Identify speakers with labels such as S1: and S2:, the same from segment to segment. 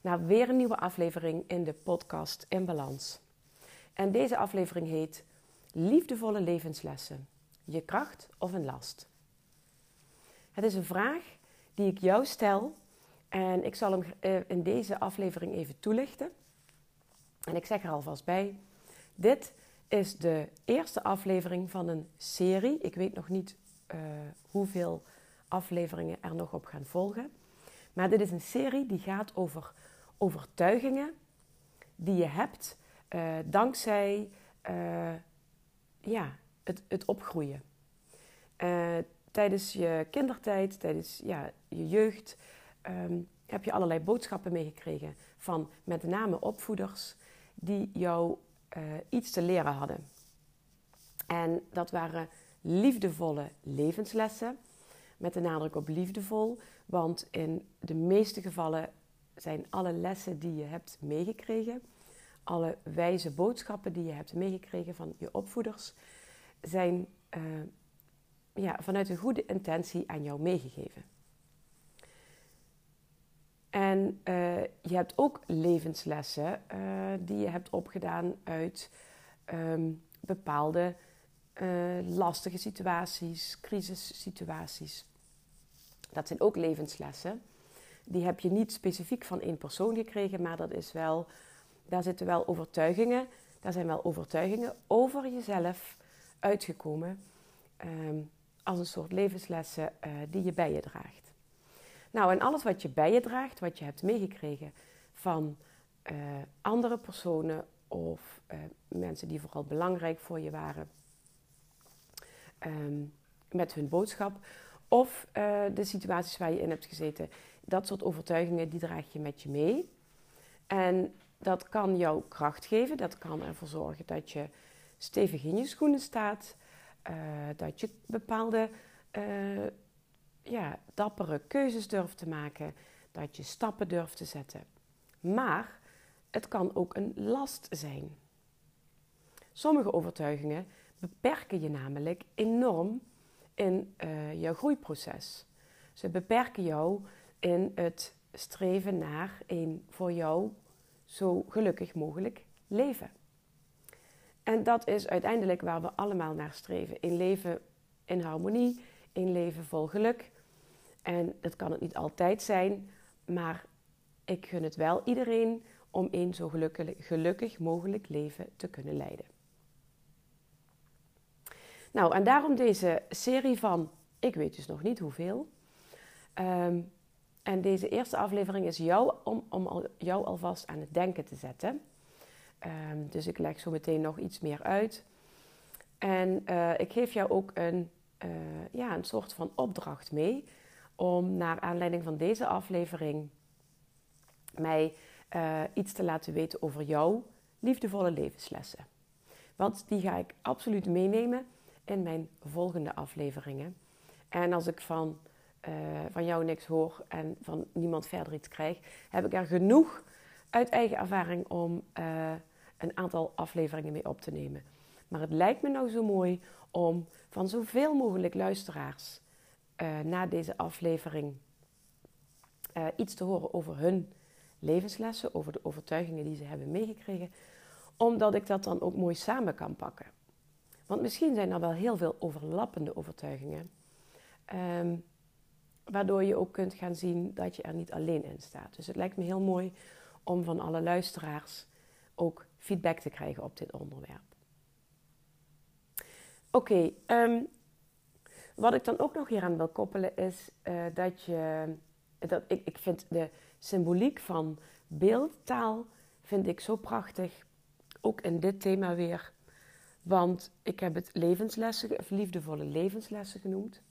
S1: naar weer een nieuwe aflevering in de podcast In Balans. En deze aflevering heet Liefdevolle levenslessen. Je kracht of een last? Het is een vraag die ik jou stel en ik zal hem eh, in deze aflevering even toelichten. En ik zeg er alvast bij: dit is de eerste aflevering van een serie. Ik weet nog niet uh, hoeveel afleveringen er nog op gaan volgen. Maar dit is een serie die gaat over overtuigingen die je hebt uh, dankzij uh, ja, het, het opgroeien. Uh, tijdens je kindertijd, tijdens ja, je jeugd, um, heb je allerlei boodschappen meegekregen van met name opvoeders die jou iets te leren hadden. En dat waren liefdevolle levenslessen, met de nadruk op liefdevol, want in de meeste gevallen zijn alle lessen die je hebt meegekregen, alle wijze boodschappen die je hebt meegekregen van je opvoeders, zijn uh, ja, vanuit een goede intentie aan jou meegegeven. En uh, je hebt ook levenslessen uh, die je hebt opgedaan uit um, bepaalde lastige situaties, crisissituaties. Dat zijn ook levenslessen die heb je niet specifiek van één persoon gekregen, maar dat is wel, daar zitten wel overtuigingen, daar zijn wel overtuigingen over jezelf uitgekomen um, als een soort levenslessen uh, die je bij je draagt. Nou, en alles wat je bij je draagt, wat je hebt meegekregen van uh, andere personen of uh, mensen die vooral belangrijk voor je waren um, met hun boodschap, of de situaties waar je in hebt gezeten, dat soort overtuigingen, die draag je met je mee. En dat kan jou kracht geven. Dat kan ervoor zorgen dat je stevig in je schoenen staat. Uh, dat je bepaalde uh, ja, dappere keuzes durft te maken. Dat je stappen durft te zetten. Maar het kan ook een last zijn. Sommige overtuigingen beperken je namelijk enorm in uh, jouw groeiproces. Ze beperken jou in het streven naar een voor jou zo gelukkig mogelijk leven. En dat is uiteindelijk waar we allemaal naar streven. Een leven in harmonie, een leven vol geluk. En dat kan het niet altijd zijn, maar ik gun het wel iedereen om een zo gelukkig, mogelijk leven te kunnen leiden. Nou, en daarom deze serie van, ik weet dus nog niet hoeveel, um, en deze eerste aflevering is jou, om, om jou alvast aan het denken te zetten. Um, dus ik leg zo meteen nog iets meer uit. En uh, ik geef jou ook een, uh, ja, een soort van opdracht mee om naar aanleiding van deze aflevering mij uh, iets te laten weten over jouw liefdevolle levenslessen. Want die ga ik absoluut meenemen in mijn volgende afleveringen. En als ik van uh, van jou niks hoor en van niemand verder iets krijg, heb ik er genoeg uit eigen ervaring om uh, een aantal afleveringen mee op te nemen. Maar het lijkt me nou zo mooi om van zoveel mogelijk luisteraars uh, na deze aflevering iets te horen over hun levenslessen, over de overtuigingen die ze hebben meegekregen, omdat ik dat dan ook mooi samen kan pakken. Want misschien zijn er wel heel veel overlappende overtuigingen. Um, Waardoor je ook kunt gaan zien dat je er niet alleen in staat. Dus het lijkt me heel mooi om van alle luisteraars ook feedback te krijgen op dit onderwerp. Oké, ehm, wat ik dan ook nog hier aan wil koppelen is uh, dat je. Dat ik, ik vind de symboliek van beeldtaal vind ik zo prachtig. Ook in dit thema weer. Want ik heb het levenslessen, of liefdevolle levenslessen genoemd.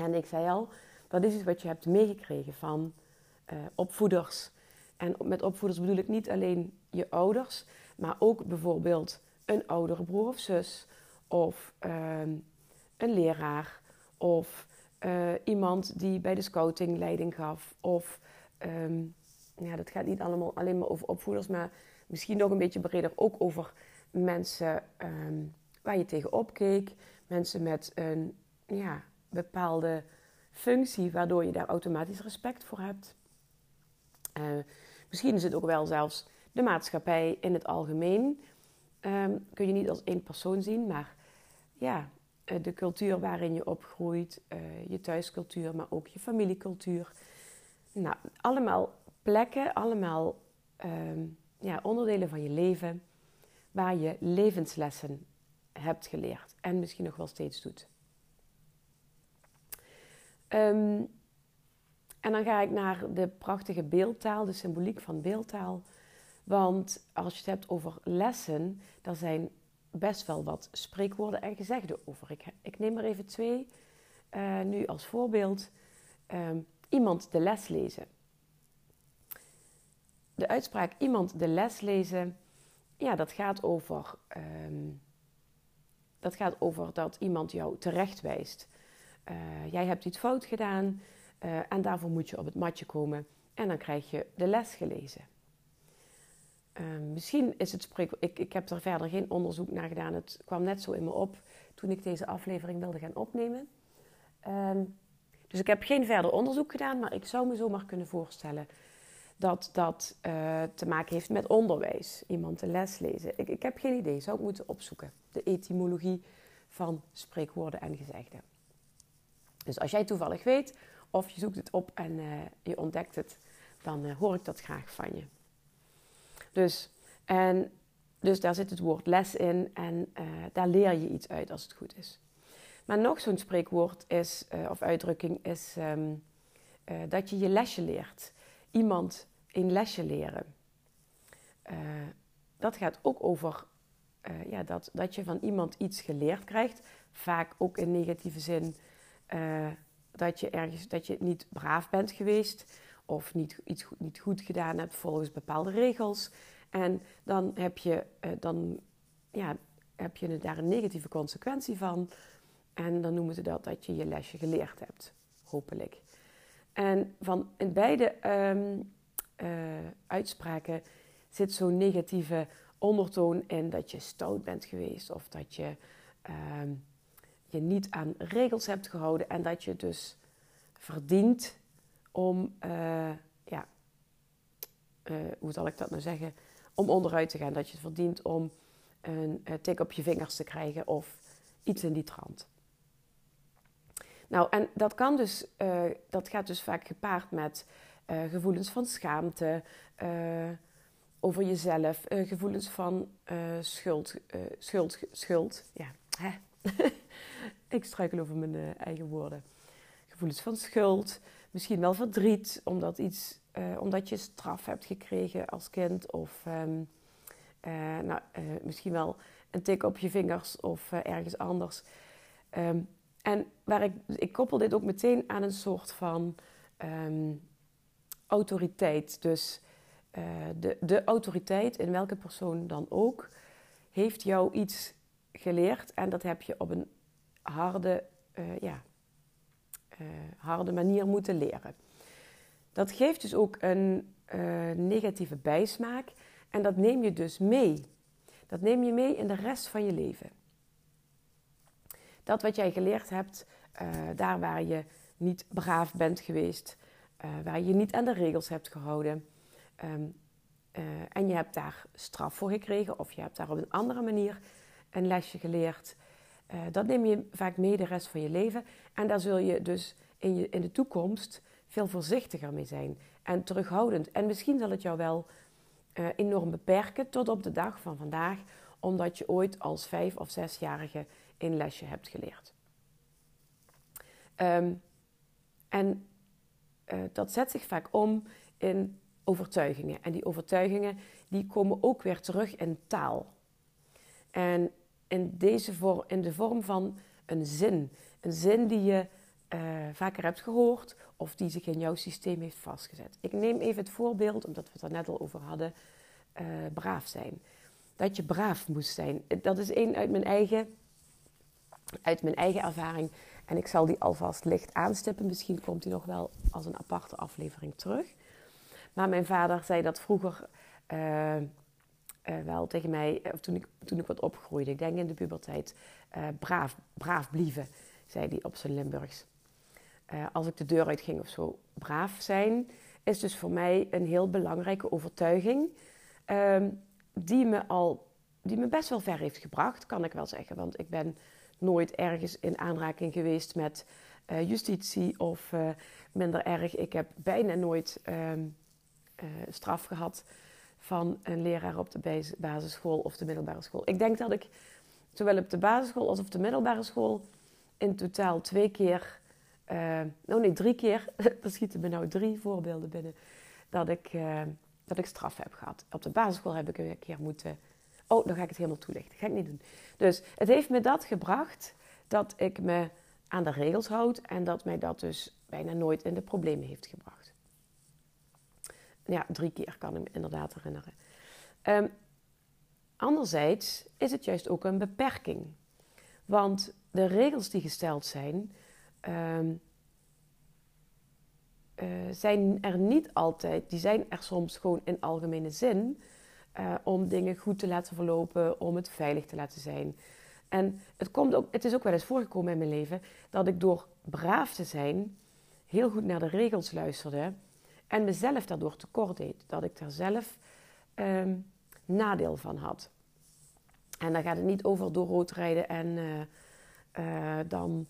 S1: En ik zei al, dat is iets wat je hebt meegekregen van uh, opvoeders. En met opvoeders bedoel ik niet alleen je ouders, maar ook bijvoorbeeld een oudere broer of zus, of uh, een leraar, of uh, iemand die bij de scouting leiding gaf, of um, ja, dat gaat niet allemaal alleen maar over opvoeders, maar misschien nog een beetje breder ook over mensen um, waar je tegenop keek, mensen met een ja, bepaalde functie waardoor je daar automatisch respect voor hebt. Uh, misschien is het ook wel zelfs de maatschappij in het algemeen. Um, kun je niet als één persoon zien, maar ja, eh, de cultuur waarin je opgroeit, uh, je thuiscultuur, maar ook je familiecultuur. Nou, allemaal plekken, allemaal um, ja, onderdelen van je leven waar je levenslessen hebt geleerd en misschien nog wel steeds doet. Um, en dan ga ik naar de prachtige beeldtaal, de symboliek van beeldtaal. Want als je het hebt over lessen, dan zijn best wel wat spreekwoorden en gezegden over. Ik, ik neem er even twee uh, nu als voorbeeld. Um, iemand de les lezen. De uitspraak iemand de les lezen, ja, dat gaat over, um, dat gaat over dat iemand jou terecht wijst. Uh, jij hebt iets fout gedaan uh, en daarvoor moet je op het matje komen en dan krijg je de les gelezen. Uh, misschien is het spreekwoord. Ik, ik heb er verder geen onderzoek naar gedaan. Het kwam net zo in me op toen ik deze aflevering wilde gaan opnemen. Um, dus ik heb geen verder onderzoek gedaan, maar ik zou me zomaar kunnen voorstellen dat dat uh, te maken heeft met onderwijs. Iemand de les lezen. Ik, ik heb geen idee, zou ik moeten opzoeken. De etymologie van spreekwoorden en gezegden. Dus als jij toevallig weet of je zoekt het op en uh, je ontdekt het, dan uh, hoor ik dat graag van je. Dus, en, dus daar zit het woord les in en uh, daar leer je iets uit als het goed is. Maar nog zo'n spreekwoord is, of uitdrukking is um, dat je je lesje leert. Iemand een lesje leren. dat gaat ook over ja, dat, dat je van iemand iets geleerd krijgt. Vaak ook in negatieve zin dat je ergens dat je niet braaf bent geweest of niet, iets goed, niet goed gedaan hebt volgens bepaalde regels. En dan heb je, uh, dan, ja, heb je daar een negatieve consequentie van. En dan noemen ze dat dat je je lesje geleerd hebt, hopelijk. En van in beide um, uh, uitspraken zit zo'n negatieve ondertoon in dat je stout bent geweest of dat je um, je niet aan regels hebt gehouden en dat je dus verdient om, uh, ja, uh, hoe zal ik dat nou zeggen, om onderuit te gaan. Dat je het verdient om een uh, tik op je vingers te krijgen of iets in die trant. Nou, en dat kan dus, dat gaat dus vaak gepaard met gevoelens van schaamte over jezelf, gevoelens van schuld, schuld, schuld, ja, hè? ik struikel over mijn uh, eigen woorden. Gevoelens van schuld, misschien wel verdriet, omdat, iets, uh, omdat je straf hebt gekregen als kind. Of um, uh, nou, misschien wel een tik op je vingers of ergens anders. Um, en waar ik, ik koppel dit ook meteen aan een soort van um, autoriteit. Dus de, de autoriteit, in welke persoon dan ook, heeft jou iets geleerd en dat heb je op een harde, uh, ja, uh, harde manier moeten leren. Dat geeft dus ook een uh, negatieve bijsmaak en dat neem je dus mee. Dat neem je mee in de rest van je leven. Dat wat jij geleerd hebt, daar waar je niet braaf bent geweest, waar je niet aan de regels hebt gehouden, um, en je hebt daar straf voor gekregen of je hebt daar op een andere manier een lesje geleerd. Uh, dat neem je vaak mee de rest van je leven. En daar zul je dus in, je, in de toekomst veel voorzichtiger mee zijn. En terughoudend. En misschien zal het jou wel uh, enorm beperken tot op de dag van vandaag, omdat je ooit als vijf- of zesjarige een lesje hebt geleerd. Ehm, en uh, dat zet zich vaak om in overtuigingen. En die overtuigingen die komen ook weer terug in taal. En in, deze vorm, in de vorm van een zin. Een zin die je uh, vaker hebt gehoord of die zich in jouw systeem heeft vastgezet. Ik neem even het voorbeeld, omdat we het er net al over hadden, uh, braaf zijn. Dat je braaf moest zijn. Dat is één uit mijn eigen, uit mijn eigen ervaring. En ik zal die alvast licht aanstippen. Misschien komt die nog wel als een aparte aflevering terug. Maar mijn vader zei dat vroeger uh, uh, wel tegen mij, of toen ik, toen ik wat opgroeide, ik denk in de puberteit, uh, braaf, braaf blieven, zei hij op zijn Limburgs. als ik de deur uitging of zo, braaf zijn is dus voor mij een heel belangrijke overtuiging. Ehm, die me al, die me best wel ver heeft gebracht, kan ik wel zeggen. Want ik ben nooit ergens in aanraking geweest met justitie of minder erg. Ik heb bijna nooit uh, straf gehad van een leraar op de basisschool of de middelbare school. Ik denk dat ik zowel op de basisschool als op de middelbare school in totaal twee keer, nou nee, drie keer, er schieten me nou drie voorbeelden binnen, dat ik, uh, dat ik straf heb gehad. Op de basisschool heb ik een keer moeten. Oh, dan ga ik het helemaal toelichten. Ga ik niet doen. Dus het heeft me dat gebracht dat ik me aan de regels houd en dat mij dat dus bijna nooit in de problemen heeft gebracht. Ja, drie keer kan ik me inderdaad herinneren. Um, anderzijds is het juist ook een beperking. Want de regels die gesteld zijn, um, uh, zijn er niet altijd, die zijn er soms gewoon in algemene zin, uh, om dingen goed te laten verlopen, om het veilig te laten zijn. En het, komt ook, het is ook wel eens voorgekomen in mijn leven dat ik door braaf te zijn heel goed naar de regels luisterde en mezelf daardoor tekort deed. Dat ik daar zelf um, nadeel van had. En dan gaat het niet over door rood rijden en uh, uh, dan,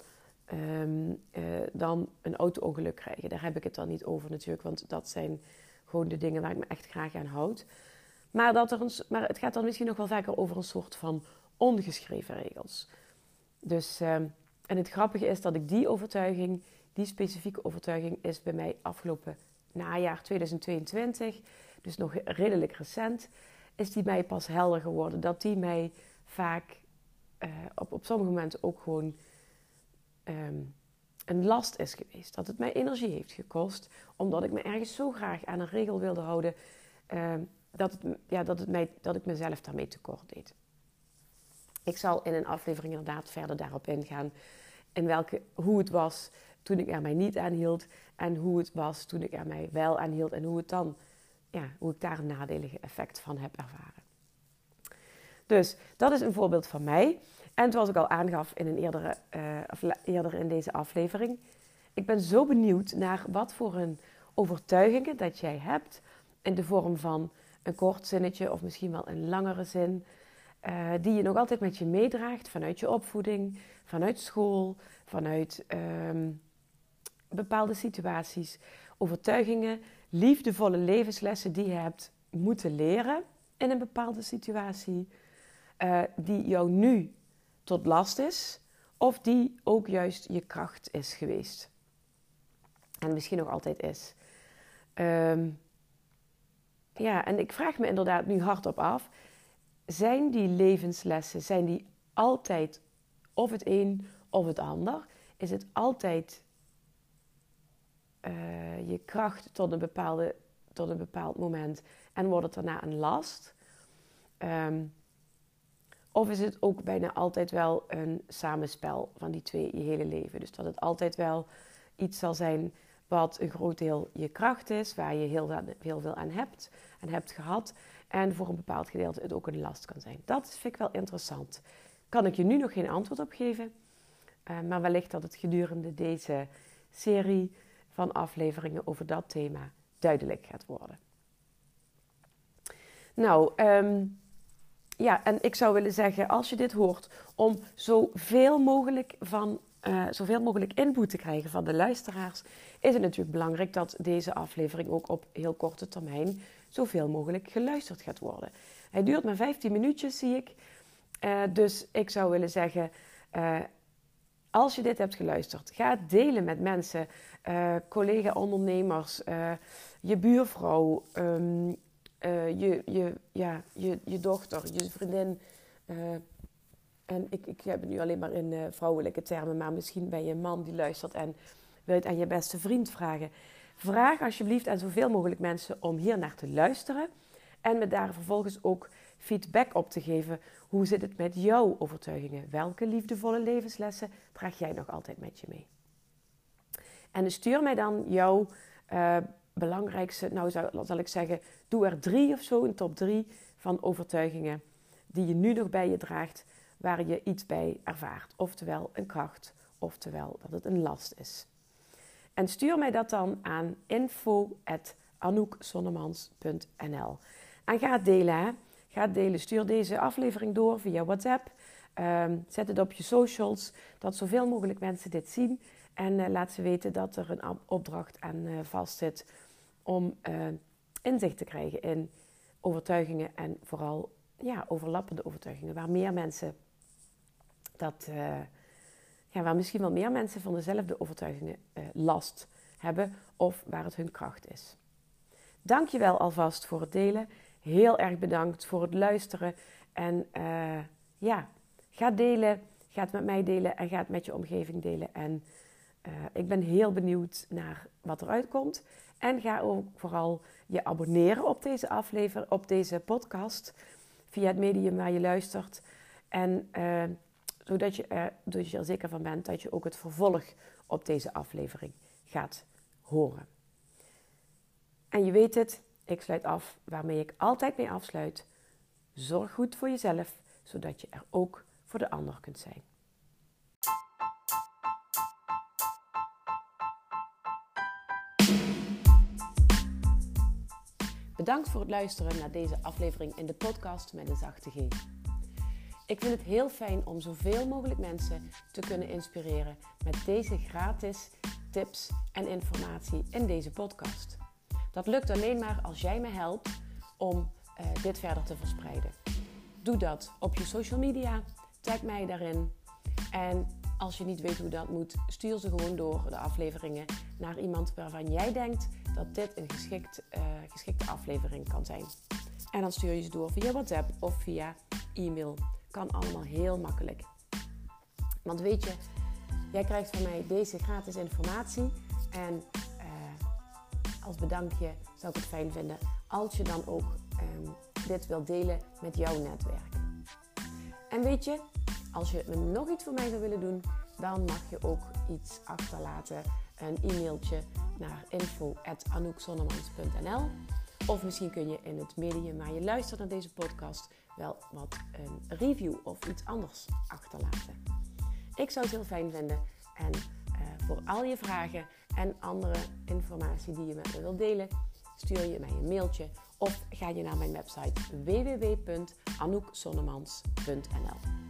S1: um, uh, dan een auto-ongeluk krijgen. Daar heb ik het dan niet over natuurlijk, want dat zijn gewoon de dingen waar ik me echt graag aan houd. Maar, dat er een, maar het gaat dan misschien nog wel vaker over een soort van ongeschreven regels. Dus, um, en het grappige is dat ik die overtuiging, die specifieke overtuiging, is bij mij afgelopen najaar 2022, dus nog redelijk recent, is die mij pas helder geworden. Dat die mij vaak uh, op, op sommige momenten ook gewoon um, een last is geweest. Dat het mij energie heeft gekost, omdat ik me ergens zo graag aan een regel wilde houden, uh, dat, ja, dat, het mij, dat ik mezelf daarmee tekort deed. Ik zal in een aflevering inderdaad verder daarop ingaan. In welke, hoe het was toen ik er mij niet aan hield. En hoe het was toen ik er mij wel aan hield. En hoe, het dan, ja, hoe ik daar een nadelige effect van heb ervaren. Dus dat is een voorbeeld van mij. En zoals ik al aangaf in een eerdere, uh, eerder in deze aflevering. Ik ben zo benieuwd naar wat voor een overtuigingen dat jij hebt. In de vorm van een kort zinnetje of misschien wel een langere zin. Uh, die je nog altijd met je meedraagt vanuit je opvoeding, vanuit school, vanuit um, bepaalde situaties, overtuigingen, liefdevolle levenslessen die je hebt moeten leren in een bepaalde situatie, uh, die jou nu tot last is, of die ook juist je kracht is geweest. En misschien nog altijd is. Um, ja, en ik vraag me inderdaad nu hardop af: zijn die levenslessen, zijn die altijd of het een of het ander? Is het altijd uh, je kracht tot een, bepaalde, tot een bepaald moment en wordt het daarna een last? Um, of is het ook bijna altijd wel een samenspel van die twee je hele leven? Dus dat het altijd wel iets zal zijn wat een groot deel je kracht is, waar je heel, heel veel aan hebt en hebt gehad. En voor een bepaald gedeelte het ook een last kan zijn. Dat vind ik wel interessant. Kan ik je nu nog geen antwoord op geven, uh, maar wellicht dat het gedurende deze serie van afleveringen over dat thema duidelijk gaat worden. Nou, um, ja, en ik zou willen zeggen, als je dit hoort, om zoveel mogelijk van uh, zoveel mogelijk input te krijgen van de luisteraars, is het natuurlijk belangrijk dat deze aflevering ook op heel korte termijn zoveel mogelijk geluisterd gaat worden. Hij duurt maar 15 minuutjes, zie ik. Uh, dus ik zou willen zeggen, uh, als je dit hebt geluisterd, ga het delen met mensen, collega-ondernemers, je buurvrouw, um, je, je, ja, je, je dochter, je vriendin. En ik, ik heb het nu alleen maar in vrouwelijke termen, maar misschien ben je een man die luistert en wil het aan je beste vriend vragen. Vraag alsjeblieft aan zoveel mogelijk mensen om hier naar te luisteren en me daar vervolgens ook feedback op te geven. Hoe zit het met jouw overtuigingen? Welke liefdevolle levenslessen draag jij nog altijd met je mee? En stuur mij dan jouw uh, belangrijkste, nou zal, ik zeggen, doe er drie of zo, een top drie van overtuigingen die je nu nog bij je draagt waar je iets bij ervaart. Oftewel een kracht, oftewel dat het een last is. En stuur mij dat dan aan info.anoukzonnemans.nl En ga delen, hè. Ga delen. Stuur deze aflevering door via WhatsApp. Ehm, zet het op je socials, dat zoveel mogelijk mensen dit zien. En uh, laat ze weten dat er een opdracht aan uh, vastzit om uh, inzicht te krijgen in overtuigingen en vooral ja, overlappende overtuigingen, waar meer mensen dat, ja, waar misschien wel meer mensen van dezelfde overtuigingen last hebben of waar het hun kracht is. Dankjewel alvast voor het delen. Heel erg bedankt voor het luisteren. En uh, ja, ga delen. Ga het met mij delen en ga het met je omgeving delen. En ik ben heel benieuwd naar wat eruit komt. En ga ook vooral je abonneren op deze aflevering, op deze podcast. Via het medium waar je luistert. En zodat je, dus je er zeker van bent dat je ook het vervolg op deze aflevering gaat horen. En je weet het, ik sluit af waarmee ik altijd mee afsluit. Zorg goed voor jezelf, zodat je er ook voor de ander kunt zijn. Bedankt voor het luisteren naar deze aflevering in de podcast met een zachte G. Ik vind het heel fijn om zoveel mogelijk mensen te kunnen inspireren met deze gratis tips en informatie in deze podcast. Dat lukt alleen maar als jij me helpt om uh, dit verder te verspreiden. Doe dat op je social media, tag mij daarin. En als je niet weet hoe dat moet, stuur ze gewoon door de afleveringen naar iemand waarvan jij denkt dat dit een geschikt, uh, geschikte aflevering kan zijn. En dan stuur je ze door via WhatsApp of via e-mail. Kan allemaal heel makkelijk. Want weet je, jij krijgt van mij deze gratis informatie. En als bedankje zou ik het fijn vinden als je dan ook um, dit wilt delen met jouw netwerk. En weet je, als je nog iets voor mij zou willen doen, dan mag je ook iets achterlaten. Een e-mailtje naar info.anoukzonnemans.nl Of misschien kun je in het medium waar je luistert naar deze podcast wel wat een review of iets anders achterlaten. Ik zou het heel fijn vinden. En voor al je vragen en andere informatie die je met me wilt delen, stuur je mij een mailtje of ga je naar mijn website www.anoukzonnemans.nl.